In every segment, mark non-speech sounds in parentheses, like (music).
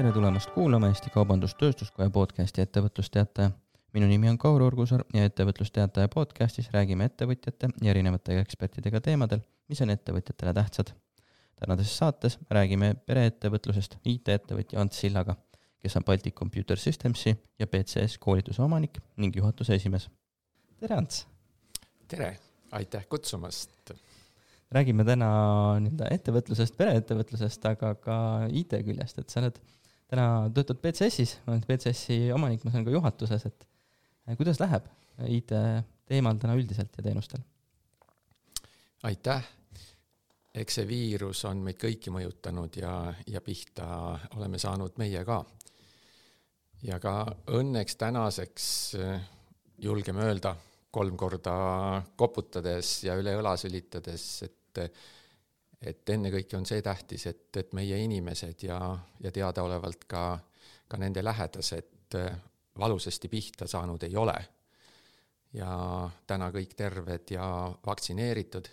tere tulemast kuulama Eesti Kaubandus-Tööstuskoja podcasti Ettevõtlusteataja. minu nimi on Kaur Urgusaar ja Ettevõtlusteataja podcastis räägime ettevõtjate ja erinevate ekspertidega teemadel, mis on ettevõtjatele tähtsad. tänases saates räägime pereettevõtlusest IT-ettevõtja Ants Sillaga, kes on Baltic Computer Systemsi ja BCS koolituse omanik ning juhatuse esimees. tere, Ants! tere, aitäh kutsumast! räägime täna nii-öelda ettevõtlusest, pereettevõtlusest, aga ka IT küljest, et sa oled täna, töötad BCS-is, oled BCS-i omanik, ma saan ka juhatuses, et kuidas läheb IT teemal täna üldiselt ja teenustel? aitäh! eks see viirus on meid kõiki mõjutanud ja, ja pihta oleme saanud meie ka. ja ka õnneks tänaseks julgeme öelda, kolm korda koputades ja üle õla sülitades, et et ennekõike on see tähtis, et, et meie inimesed ja, ja teadaolevalt ka, ka nende lähedased valusasti pihta saanud ei ole. ja täna kõik terved ja vaktsineeritud,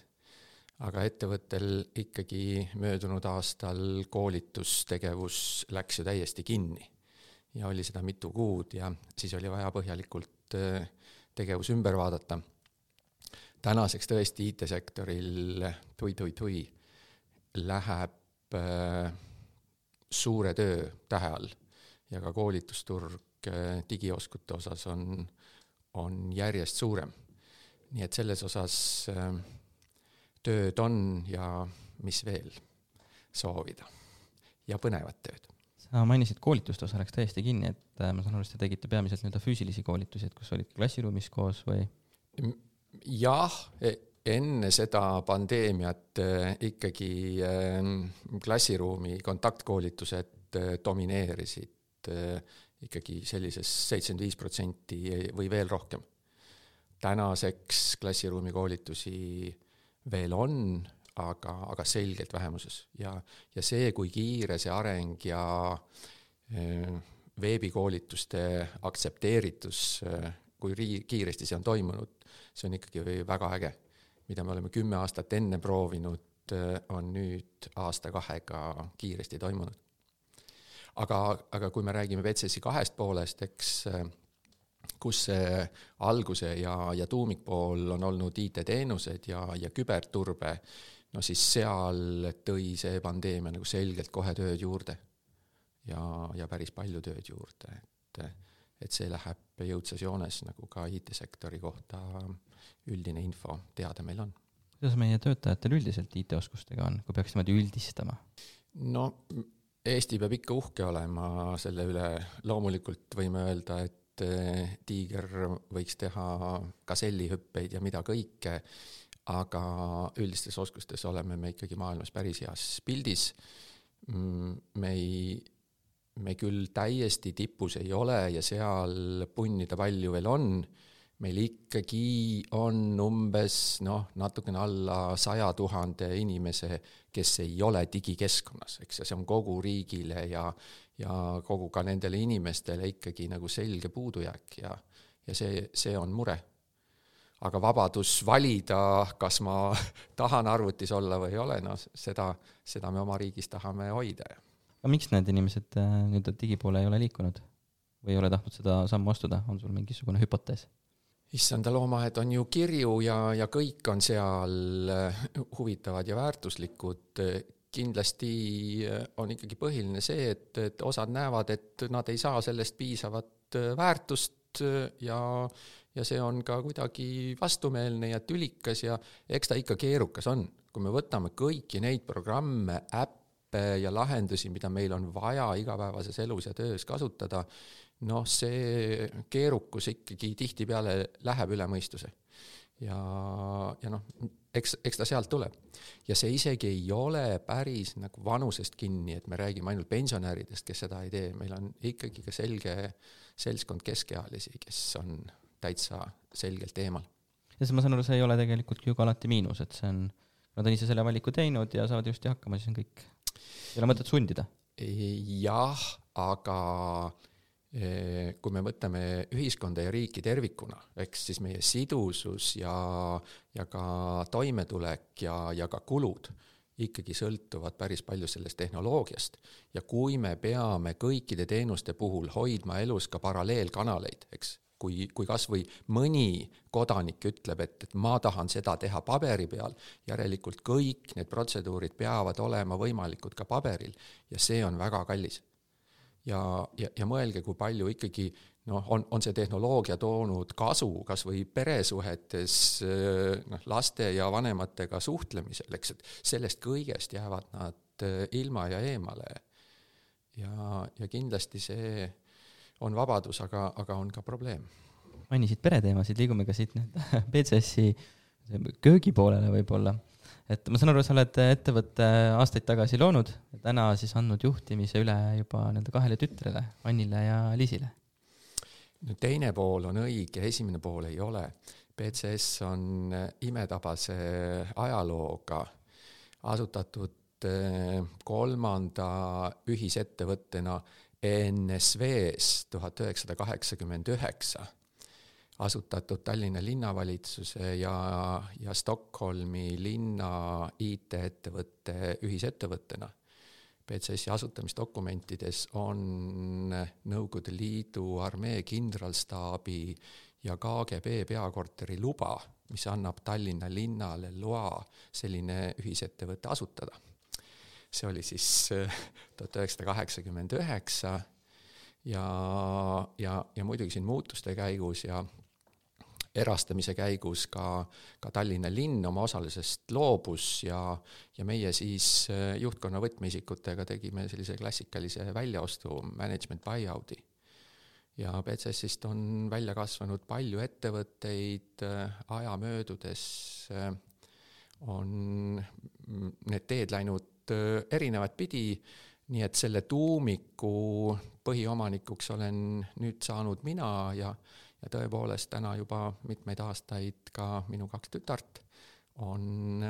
aga ettevõttel ikkagi möödunud aastal koolitustegevus läks ju täiesti kinni. ja oli seda mitu kuud ja siis oli vaja põhjalikult tegevus ümber vaadata tänaseks tõesti IT-sektoril tui-tui-tui läheb äh, suure töö tähe all ja ka koolitusturg äh, digioskute osas on, on järjest suurem. nii et selles osas äh, tööd on ja mis veel soovida ja põnevat tööd sa mainisid koolituste osa läks täiesti kinni, et ma saan aru, et te tegite peamiselt nii-öelda füüsilisi koolitusi, et kus olid klassiruumis koos või? jah, e, enne seda pandeemiat e, ikkagi e, klassiruumi kontaktkoolitused domineerisid ikkagi sellises seitsekümmend viis protsenti või veel rohkem. tänaseks klassiruumi koolitusi veel on, aga, aga selgelt vähemuses ja, ja see, kui kiire see areng ja veebikoolituste aktsepteeritus, kui rii-, kiiresti see on toimunud, see on ikkagi väga äge. Mida me oleme kümme aastat enne proovinud, äh, on nüüd aasta-kahega kiiresti toimunud. aga, aga kui me räägime BCS-i kahest poolest, eks äh, kus see alguse ja, ja tuumikpool on olnud IT-teenused ja, ja küberturbe, no siis seal tõi see pandeemia nagu selgelt kohe tööd juurde. ja, ja päris palju tööd juurde, et et see läheb jõudsas joones, nagu ka IT-sektori kohta üldine info teada meil on. kuidas meie töötajatel üldiselt IT-oskustega on, kui peaks niimoodi üldistama? no Eesti peab ikka uhke olema selle üle, loomulikult võime öelda, et eh, tiiger võiks teha gasellihüppeid ja mida kõike, aga üldistes oskustes oleme me ikkagi maailmas päris heas pildis. Mm, me ei me küll täiesti tipus ei ole ja seal punnida palju veel on, meil ikkagi on umbes noh, natukene alla saja tuhande inimese, kes ei ole digikeskkonnas, eks, ja see on kogu riigile ja ja kogu ka nendele inimestele ikkagi nagu selge puudujääk ja, ja see, see on mure. aga vabadus valida, kas ma (laughs) tahan arvutis olla või ei ole, no seda, seda me oma riigis tahame hoida aga miks need inimesed äh, nii-öelda digipoole ei ole liikunud või ei ole tahtnud seda sammu astuda, on sul mingisugune hüpotees? issanda loomahed on ju kirju ja, ja kõik on seal äh, huvitavad ja väärtuslikud. kindlasti äh, on ikkagi põhiline see, et, et osad näevad, et nad ei saa sellest piisavat väärtust ja, ja see on ka kuidagi vastumeelne ja tülikas ja eks ta ikka keerukas on. kui me võtame kõiki neid programme, äppe, äppe ja lahendusi, mida meil on vaja igapäevases elus ja töös kasutada, noh, see keerukus ikkagi tihtipeale läheb üle mõistuse. ja, ja noh, eks, eks ta sealt tuleb. ja see isegi ei ole päris nagu vanusest kinni, et me räägime ainult pensionäridest, kes seda ei tee, meil on ikkagi ka selge seltskond keskealisi, kes on täitsa selgelt eemal. ja siis ma saan aru, see ei ole tegelikult ju ka alati miinus, et see on, nad on ise selle valiku teinud ja saavad ilusti hakkama, siis on kõik ei ole mõtet sundida? jah, aga eh, kui me mõtleme ühiskonda ja riiki tervikuna, eks siis meie sidusus ja, ja ka toimetulek ja, ja ka kulud ikkagi sõltuvad päris palju sellest tehnoloogiast. ja kui me peame kõikide teenuste puhul hoidma elus ka paralleelkanaleid, eks, kui, kui kas või mõni kodanik ütleb, et, et ma tahan seda teha paberi peal, järelikult kõik need protseduurid peavad olema võimalikud ka paberil ja see on väga kallis. ja, ja, ja mõelge, kui palju ikkagi noh, on, on see tehnoloogia toonud kasu kas või peresuhetes noh, laste ja vanematega suhtlemisel, eks, et sellest kõigest jäävad nad eh, ilma ja eemale. ja, ja kindlasti see on vabadus, aga, aga on ka probleem. mainisid pereteemasid, liigume ka siit nüüd (laughs) BCS-i köögi poolele võib-olla. et ma saan aru, sa oled ettevõtte aastaid tagasi loonud ja täna siis andnud juhtimise üle juba nii-öelda kahele tütrele, Annile ja Liisile no teine pool on õige, esimene pool ei ole. BCS on imetabase ajalooga asutatud äh, kolmanda ühisettevõttena ENSV-s tuhat üheksasada kaheksakümmend üheksa, asutatud Tallinna linnavalitsuse ja, ja Stockholmi linna IT-ettevõtte ühisettevõttena BCS-i asutamisdokumentides on Nõukogude Liidu armee kindralstaabi ja KGB peakorteri luba, mis annab Tallinna linnale loa selline ühisettevõte asutada. See oli siis äh, tuhat üheksasada kaheksakümmend üheksa ja, ja, ja muidugi siin muutuste käigus ja erastamise käigus ka, ka Tallinna linn oma osalusest loobus ja, ja meie siis äh, juhtkonna võtmeisikutega tegime sellise klassikalise väljaostu management buyout'i. ja BCS-ist on välja kasvanud palju ettevõtteid, äh, aja möödudes on need teed läinud erinevat pidi, nii et selle tuumiku põhiomanikuks olen nüüd saanud mina ja ja tõepoolest täna juba mitmeid aastaid ka minu kaks tütart on,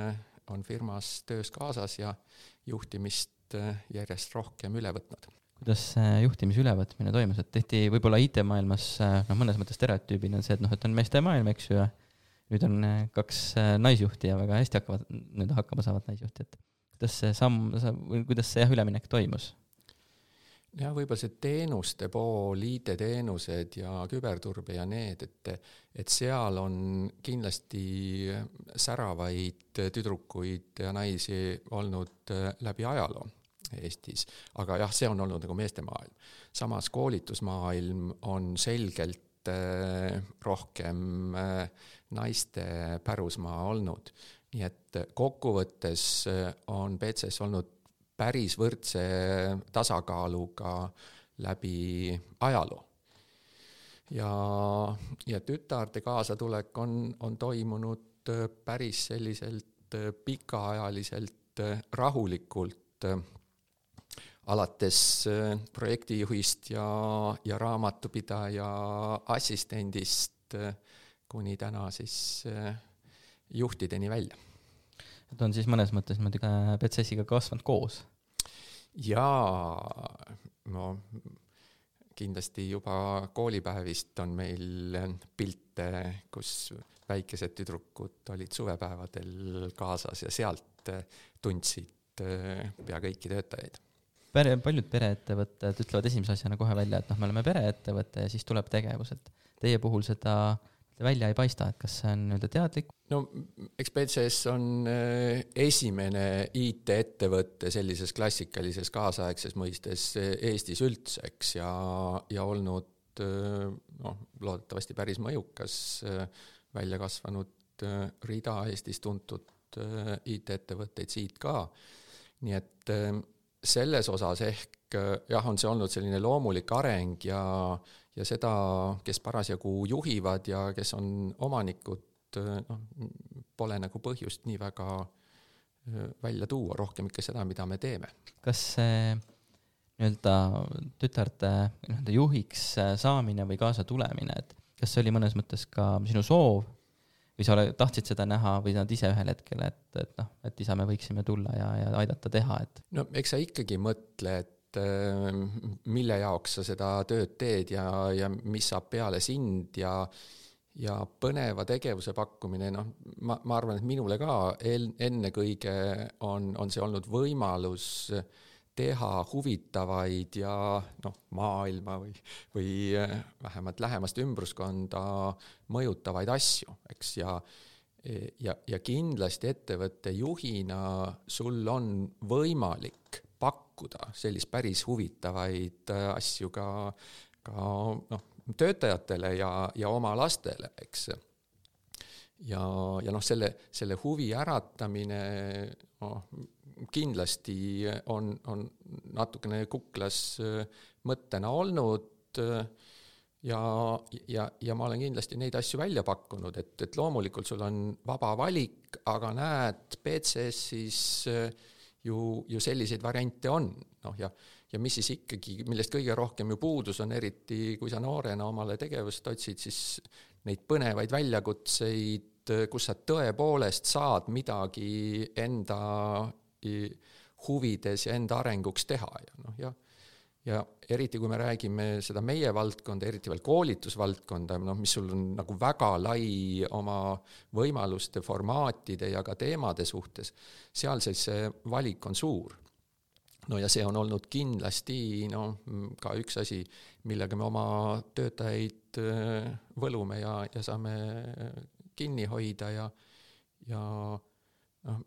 on firmas töös kaasas ja juhtimist järjest rohkem üle võtnud. kuidas see juhtimise ülevõtmine toimus, et tehti võib-olla IT-maailmas noh, mõnes mõttes stereotüübina on see, et noh, et on meeste maailm, eks ju, ja nüüd on kaks naisjuhti ja väga hästi hakkavad, nii-öelda hakkama saavad naisjuhti, et kuidas see samm, või kuidas see jah, üleminek toimus? jah, võib-olla see teenuste pool, IT-teenused ja küberturbe ja need, et, et seal on kindlasti säravaid tüdrukuid ja naisi olnud äh, läbi ajaloo Eestis, aga jah, see on olnud nagu meeste maailm. samas koolitusmaailm on selgelt äh, rohkem äh, naiste pärusmaa olnud. Nii et kokkuvõttes on BCS olnud päris võrdse tasakaaluga läbi ajaloo. ja, ja tütarde kaasatulek on, on toimunud päris selliselt pikaajaliselt rahulikult, alates projektijuhist ja, ja raamatupidaja assistendist kuni täna siis juhtideni välja et on siis mõnes mõttes niimoodi BCS-iga kasvanud koos? jaa, no kindlasti juba koolipäevist on meil pilte, kus väikesed tüdrukud olid suvepäevadel kaasas ja sealt tundsid pea kõiki töötajaid pere, paljud pereettevõtted ütlevad esimese asjana kohe välja, et noh, me oleme pereettevõte ja siis tuleb tegevus, et teie puhul seda välja ei paista, et kas see on nii-öelda teadlik? no eks BCS on äh, esimene IT-ettevõte sellises klassikalises kaasaegses mõistes äh, Eestis üldse, eks, ja, ja olnud äh, noh, loodetavasti päris mõjukas, välja kasvanud rida Eestis tuntud IT-ettevõtteid siit ka. nii et selles osas ehk jah, on see olnud selline loomulik areng ja, ja seda, kes parasjagu juhivad ja kes on omanikud, noh, pole nagu põhjust nii väga välja tuua, rohkem ikka seda, mida me teeme. kas see nii-öelda tütarde nii-öelda juhiks saamine või kaasa tulemine, et kas see oli mõnes mõttes ka sinu soov või sa ole, tahtsid seda näha või nad ise ühel hetkel, et, et noh, et isa, me võiksime tulla ja, ja aidata teha, et? no eks sa ikkagi mõtle, et et äh, mille jaoks sa seda tööd teed ja, ja mis saab peale sind ja ja põneva tegevuse pakkumine, noh, ma, ma arvan, et minule ka ennekõike on, on see olnud võimalus teha huvitavaid ja noh, maailma või, või vähemalt lähemast ümbruskonda mõjutavaid asju, eks, ja ja, ja kindlasti ettevõtte juhina sul on võimalik pakkuda sellist päris huvitavaid asju ka, ka noh, töötajatele ja, ja oma lastele, eks. ja, ja noh, selle, selle huvi äratamine noh, kindlasti on, on natukene kuklas äh, mõttena olnud äh, ja, ja, ja ma olen kindlasti neid asju välja pakkunud, et, et loomulikult sul on vaba valik, aga näed, BCS-is äh, ju, ju selliseid variante on, noh ja ja mis siis ikkagi, millest kõige rohkem ju puudus on, eriti kui sa noorena omale tegevust otsid, siis neid põnevaid väljakutseid, kus sa tõepoolest saad midagi enda huvides ja enda arenguks teha ja noh, ja ja eriti, kui me räägime seda meie valdkonda, eriti veel koolitusvaldkonda, noh, mis sul on nagu väga lai oma võimaluste, formaatide ja ka teemade suhtes, seal siis see valik on suur. No ja see on olnud kindlasti noh, ka üks asi, millega me oma töötajaid äh, võlume ja, ja saame kinni hoida ja, ja noh,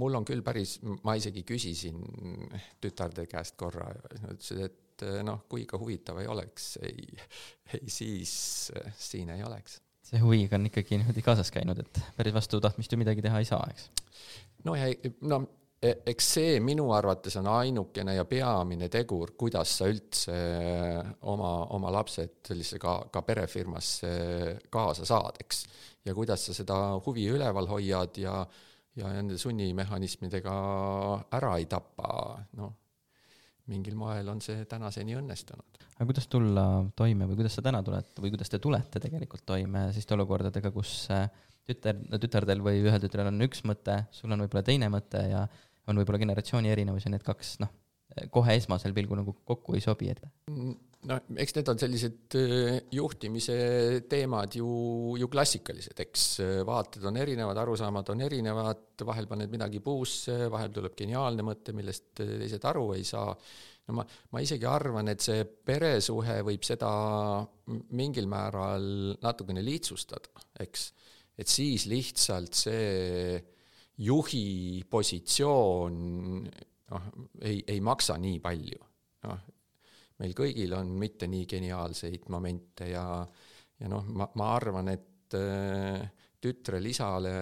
mul on küll päris, ma isegi küsisin tütarde käest korra, ütlesid, et äh, noh, kui ikka huvitav ei oleks, ei, ei siis äh, siin ei oleks. see huviga on ikkagi niimoodi kaasas käinud, et päris vastu tahtmist ju midagi teha ei saa, eks? no ja no E, eks see minu arvates on ainukene ja peamine tegur, kuidas sa üldse oma, oma lapsed sellisesse ka, ka perefirmasse kaasa saad, eks. ja kuidas sa seda huvi üleval hoiad ja, ja nende sunnimehhanismidega ära ei tapa, noh, mingil moel on see tänaseni õnnestunud. aga kuidas tulla toime või kuidas sa täna tuled või kuidas te tulete tegelikult toime selliste olukordadega, kus tütar, tütardel või ühel tütrel on üks mõte, sul on võib-olla teine mõte ja on võib-olla generatsiooni erinevusi, need kaks noh, kohe esmasel pilgul nagu kokku ei sobi, et no eks need on sellised äh, juhtimise teemad ju, ju klassikalised, eks äh, vaated on erinevad, arusaamad on erinevad, vahel paned midagi puusse, vahel tuleb geniaalne mõte, millest äh, teised aru ei saa. no ma, ma isegi arvan, et see peresuhe võib seda mingil määral natukene lihtsustada, eks. et siis lihtsalt see juhi positsioon noh, ei, ei maksa nii palju. noh, meil kõigil on mitte nii geniaalseid momente ja, ja noh, ma, ma arvan, et äh, tütrel isale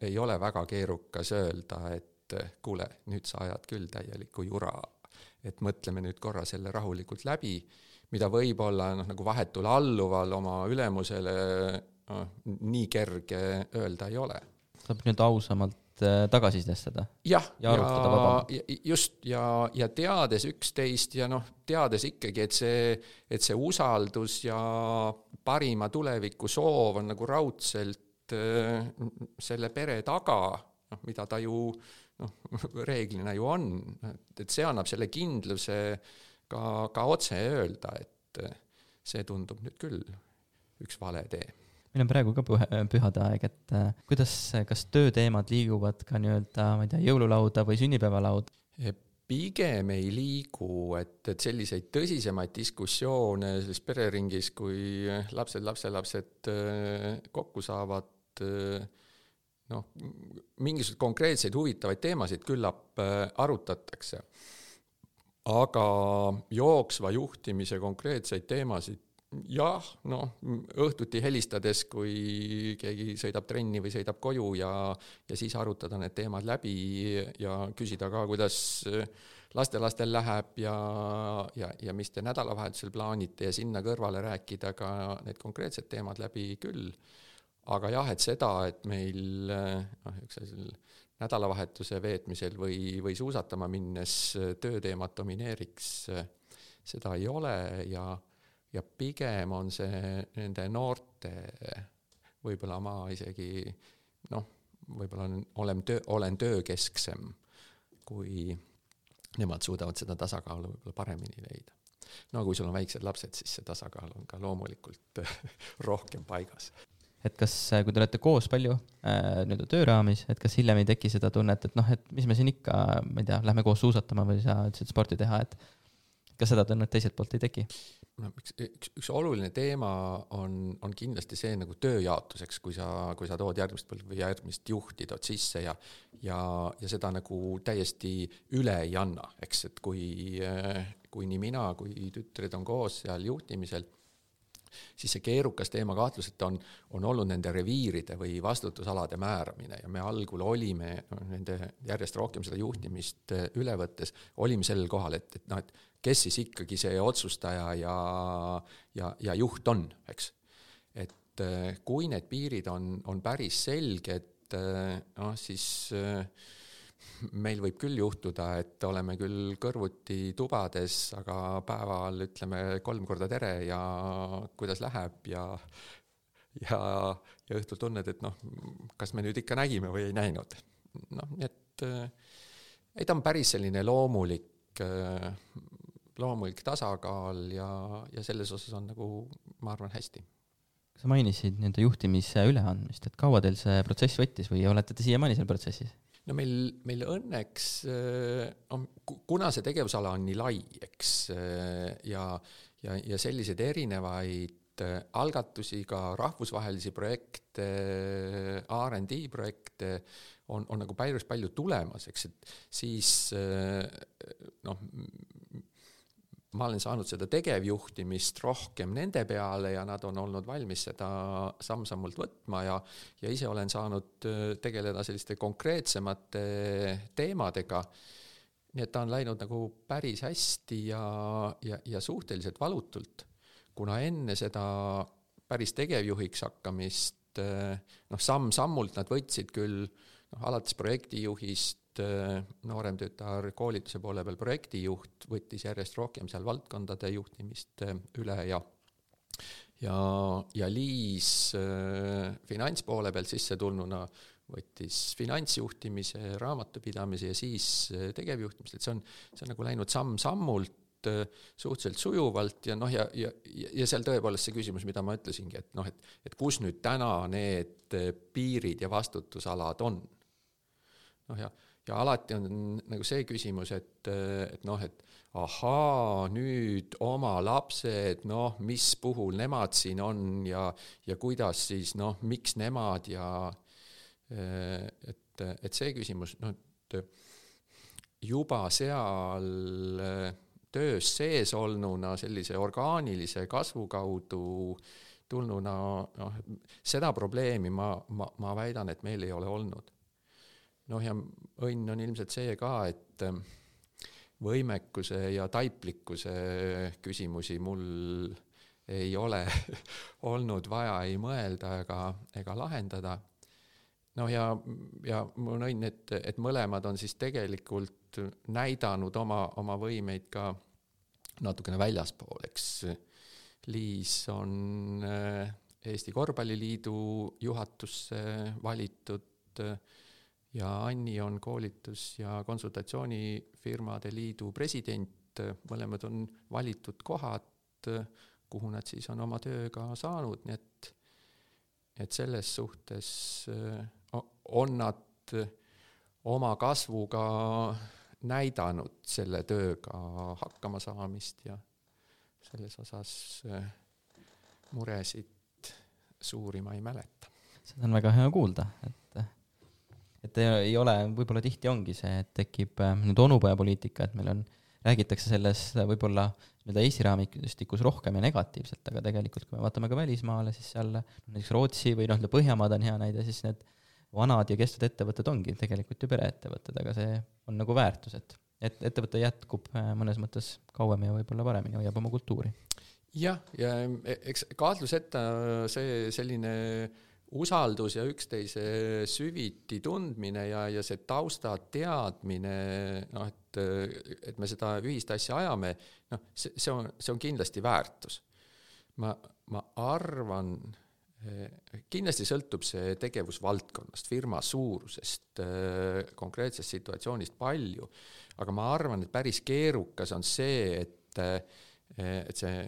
ei ole väga keerukas öelda, et äh, kuule, nüüd sa ajad küll täielikku jura. et mõtleme nüüd korra selle rahulikult läbi, mida võib-olla noh, nagu vahetul alluval oma ülemusele noh, nii kerge öelda ei ole. saab nüüd ausamalt Äh, tagasisidestada. jah, ja, ja, ja just, ja, ja teades üksteist ja noh, teades ikkagi, et see, et see usaldus ja parima tuleviku soov on nagu raudselt äh, selle pere taga, noh, mida ta ju noh, (laughs) reeglina ju on, et see annab selle kindluse ka, ka otse öelda, et see tundub nüüd küll üks vale tee meil on praegu ka püha, pühade aeg, et äh, kuidas, kas tööteemad liiguvad ka nii-öelda, ma ei tea, jõululauda või sünnipäevalauda? pigem ei liigu, et, et selliseid tõsisemaid diskussioone selles pereringis, kui lapsed, lapselapsed äh, kokku saavad, äh, noh, mingisuguseid konkreetseid huvitavaid teemasid küllap arutatakse. aga jooksva juhtimise konkreetseid teemasid jah, noh, õhtuti helistades, kui keegi sõidab trenni või sõidab koju ja, ja siis arutada need teemad läbi ja küsida ka, kuidas lastelastel läheb ja, ja, ja mis te nädalavahetusel plaanite ja sinna kõrvale rääkida ka need konkreetsed teemad läbi küll. aga jah, et seda, et meil noh, üks asi nädalavahetuse veetmisel või, või suusatama minnes tööteemad domineeriks, seda ei ole ja ja pigem on see nende noorte, võib-olla ma isegi noh, võib-olla olen töö, olen töökesksem, kui nemad suudavad seda tasakaalu võib-olla paremini leida. no kui sul on väiksed lapsed, siis see tasakaal on ka loomulikult (laughs) rohkem paigas et kas, kui te olete koos palju äh, nii-öelda tööraamis, et kas hiljem ei teki seda tunnet, et noh, et mis me siin ikka, ma ei tea, lähme koos suusatama või sa ütlesid sporti teha, et kas seda tunnet teiselt poolt ei teki? No üks, üks, üks oluline teema on, on kindlasti see nagu tööjaotuseks, kui sa, kui sa tood järgmist või järgmist juhti tood sisse ja ja, ja seda nagu täiesti üle ei anna, eks, et kui, kui nii mina kui tütred on koos seal juhtimisel siis see keerukas teema kahtluseta on, on olnud nende reviiride või vastutusalade määramine ja me algul olime nende järjest rohkem seda juhtimist äh, üle võttes, olime sellel kohal, et, et noh, et kes siis ikkagi see otsustaja ja, ja, ja juht on, eks. et äh, kui need piirid on, on päris selged, äh, noh siis äh, meil võib küll juhtuda, et oleme küll kõrvuti tubades, aga päeval ütleme kolm korda tere ja kuidas läheb ja ja, ja õhtul tunned, et noh, kas me nüüd ikka nägime või ei näinud. noh, nii et ei, ta on päris selline loomulik, loomulik tasakaal ja, ja selles osas on nagu, ma arvan, hästi sa mainisid nii-öelda juhtimise üleandmist, et kaua teil see protsess võttis või olete te siiamaani seal protsessis? no meil, meil õnneks on, kuna see tegevusala on nii lai, eks, ja, ja, ja selliseid erinevaid äh, algatusi, ka rahvusvahelisi projekte, RD projekte on, on nagu päris palju tulemas, eks, et siis äh, noh, ma olen saanud seda tegevjuhtimist rohkem nende peale ja nad on olnud valmis seda samm-sammult võtma ja, ja ise olen saanud äh, tegeleda selliste konkreetsemate teemadega. nii et ta on läinud nagu päris hästi ja, ja, ja suhteliselt valutult, kuna enne seda päris tegevjuhiks hakkamist äh, noh, samm-sammult nad võtsid küll noh, alates projektijuhist Äh, noorem tütar koolituse poole peal projektijuht, võttis järjest rohkem seal valdkondade juhtimist äh, üle ja ja, ja Liis äh, finantspoole pealt sisse tulnuna võttis finantsjuhtimise, raamatupidamise ja siis tegevjuhtimist, et see on, see on nagu läinud samm-sammult suhteliselt sujuvalt ja noh, ja, ja, ja seal tõepoolest see küsimus, mida ma ütlesingi, et noh, et, et kus nüüd täna need piirid ja vastutusalad on. noh, ja ja alati on nagu see küsimus, et, et noh, et ahaa, nüüd oma lapsed, noh, mis puhul nemad siin on ja, ja kuidas siis noh, miks nemad ja et, et see küsimus, noh, et juba seal töös sees olnuna sellise orgaanilise kasvu kaudu tulnuna, noh, seda probleemi ma, ma, ma väidan, et meil ei ole olnud noh, ja õnn on ilmselt see ka, et ähm, võimekuse ja taiplikkuse küsimusi mul ei ole (laughs) olnud vaja ei mõelda ega, ega lahendada. noh, ja, ja mul on õnn, et, et mõlemad on siis tegelikult näidanud oma, oma võimeid ka natukene väljaspool, eks. Liis on äh, Eesti Korvpalliliidu juhatusse valitud ja Anni on koolitus- ja konsultatsioonifirmade liidu president, mõlemad on valitud kohad, kuhu nad siis on oma tööga saanud, nii et et selles suhtes on nad oma kasvuga näidanud selle tööga hakkama saamist ja selles osas muresid suuri ma ei mäleta. seda on väga hea kuulda, et et ei ole, võib-olla tihti ongi see, et tekib äh, nüüd onupojapoliitika, et meil on, räägitakse sellest võib-olla nii-öelda Eesti raamistikus rohkem ja negatiivselt, aga tegelikult kui me vaatame ka välismaale, siis seal näiteks Rootsi või noh, Põhjamaad on hea näide, siis need vanad ja kestvad ettevõtted ongi tegelikult ju pereettevõtted, aga see on nagu väärtus, et, et ettevõte jätkub äh, mõnes mõttes kauem ja võib-olla paremini hoiab oma kultuuri. jah, ja eks kahtluseta see selline usaldus ja üksteise süviti tundmine ja, ja see tausta teadmine, noh, et, et me seda ühist asja ajame, noh, see, see on, see on kindlasti väärtus. ma, ma arvan, kindlasti sõltub see tegevusvaldkonnast, firma suurusest, konkreetsest situatsioonist palju, aga ma arvan, et päris keerukas on see, et et see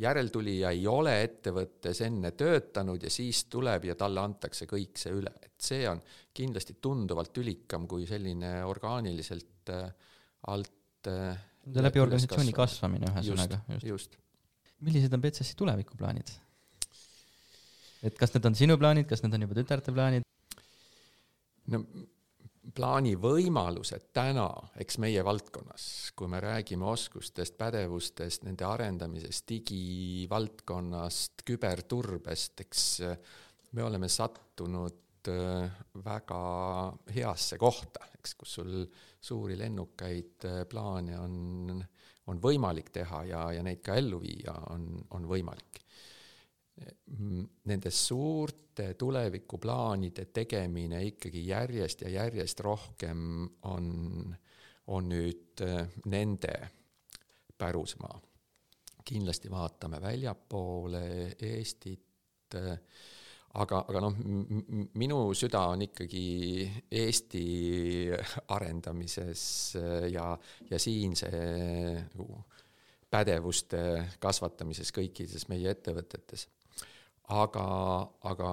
järeltulija ei ole ettevõttes enne töötanud ja siis tuleb ja talle antakse kõik see üle, et see on kindlasti tunduvalt tülikam kui selline orgaaniliselt äh, alt äh, läbi organisatsiooni kasvamine ühesõnaga, just, just.. millised on BCS-i tulevikuplaanid? et kas need on sinu plaanid, kas need on juba tütarde plaanid? no plaani võimalused täna, eks meie valdkonnas, kui me räägime oskustest, pädevustest, nende arendamisest, digivaldkonnast, küberturbest, eks me oleme sattunud äh, väga heasse kohta, eks, kus sul suuri lennukaid äh, plaane on, on võimalik teha ja, ja neid ka ellu viia on, on võimalik nende suurte tulevikuplaanide tegemine ikkagi järjest ja järjest rohkem on, on nüüd äh, nende pärusmaa. kindlasti vaatame väljapoole Eestit, äh, aga, aga noh, minu süda on ikkagi Eesti arendamises äh, ja, ja siin see nagu pädevuste kasvatamises kõikides meie ettevõtetes aga, aga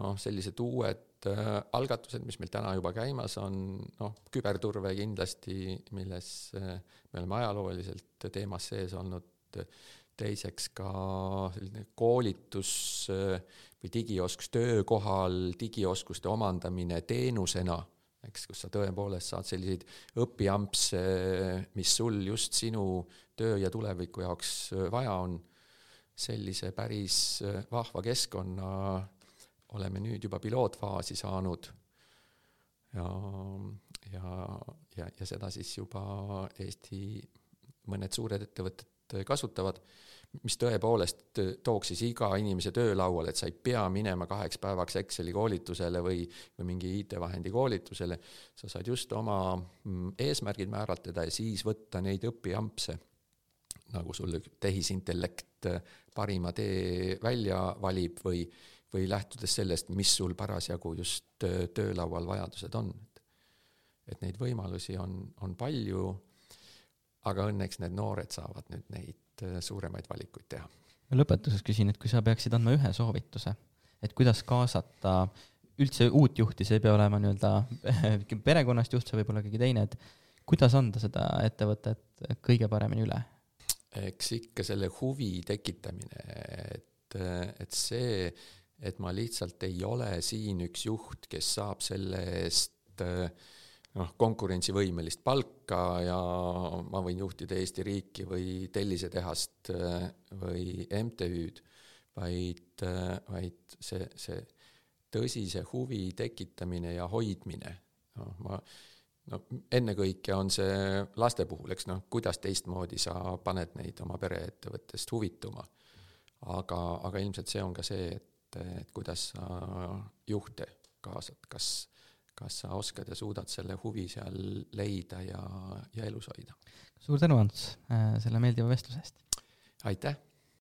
noh, sellised uued äh, algatused, mis meil täna juba käimas on, noh, küberturve kindlasti, milles äh, me oleme ajalooliselt teemas sees olnud, teiseks ka selline koolitus äh, või digioskus töökohal, digioskuste omandamine teenusena, eks, kus sa tõepoolest saad selliseid õpiampse, mis sul just sinu töö ja tuleviku jaoks vaja on sellise päris äh, vahva keskkonna oleme nüüd juba pilootfaasi saanud. Ja, ja, ja, ja seda siis juba Eesti mõned suured ettevõtted kasutavad, mis tõepoolest tooks siis iga inimese töölauale, et sa ei pea minema kaheks päevaks Exceli koolitusele või, või mingi IT-vahendi koolitusele, sa saad just oma mm, eesmärgid määratleda ja siis võtta neid õpiampse nagu sul tehisintellekt äh, parima tee välja valib või, või lähtudes sellest, mis sul parasjagu just töölaual vajadused on. et neid võimalusi on, on palju, aga õnneks need noored saavad nüüd neid suuremaid valikuid teha. lõpetuseks küsin, et kui sa peaksid andma ühe soovituse, et kuidas kaasata üldse uut juhti, see ei pea olema nii-öelda (laughs) perekonnast juht, see võib olla keegi teine, et kuidas anda seda ettevõtet kõige paremini üle eks ikka selle huvi tekitamine, et, et see, et ma lihtsalt ei ole siin üks juht, kes saab selle eest noh, konkurentsivõimelist palka ja ma võin juhtida Eesti riiki või tellisetehast või MTÜ-d, vaid, vaid see, see tõsise huvi tekitamine ja hoidmine, noh, ma no ennekõike on see laste puhul, eks noh, kuidas teistmoodi sa paned neid oma pereettevõttest huvituma. aga, aga ilmselt see on ka see, et, et kuidas sa juhte kaasad, kas, kas sa oskad ja suudad selle huvi seal leida ja, ja elus hoida. suur tänu, Ants, selle meeldiva vestluse eest! aitäh!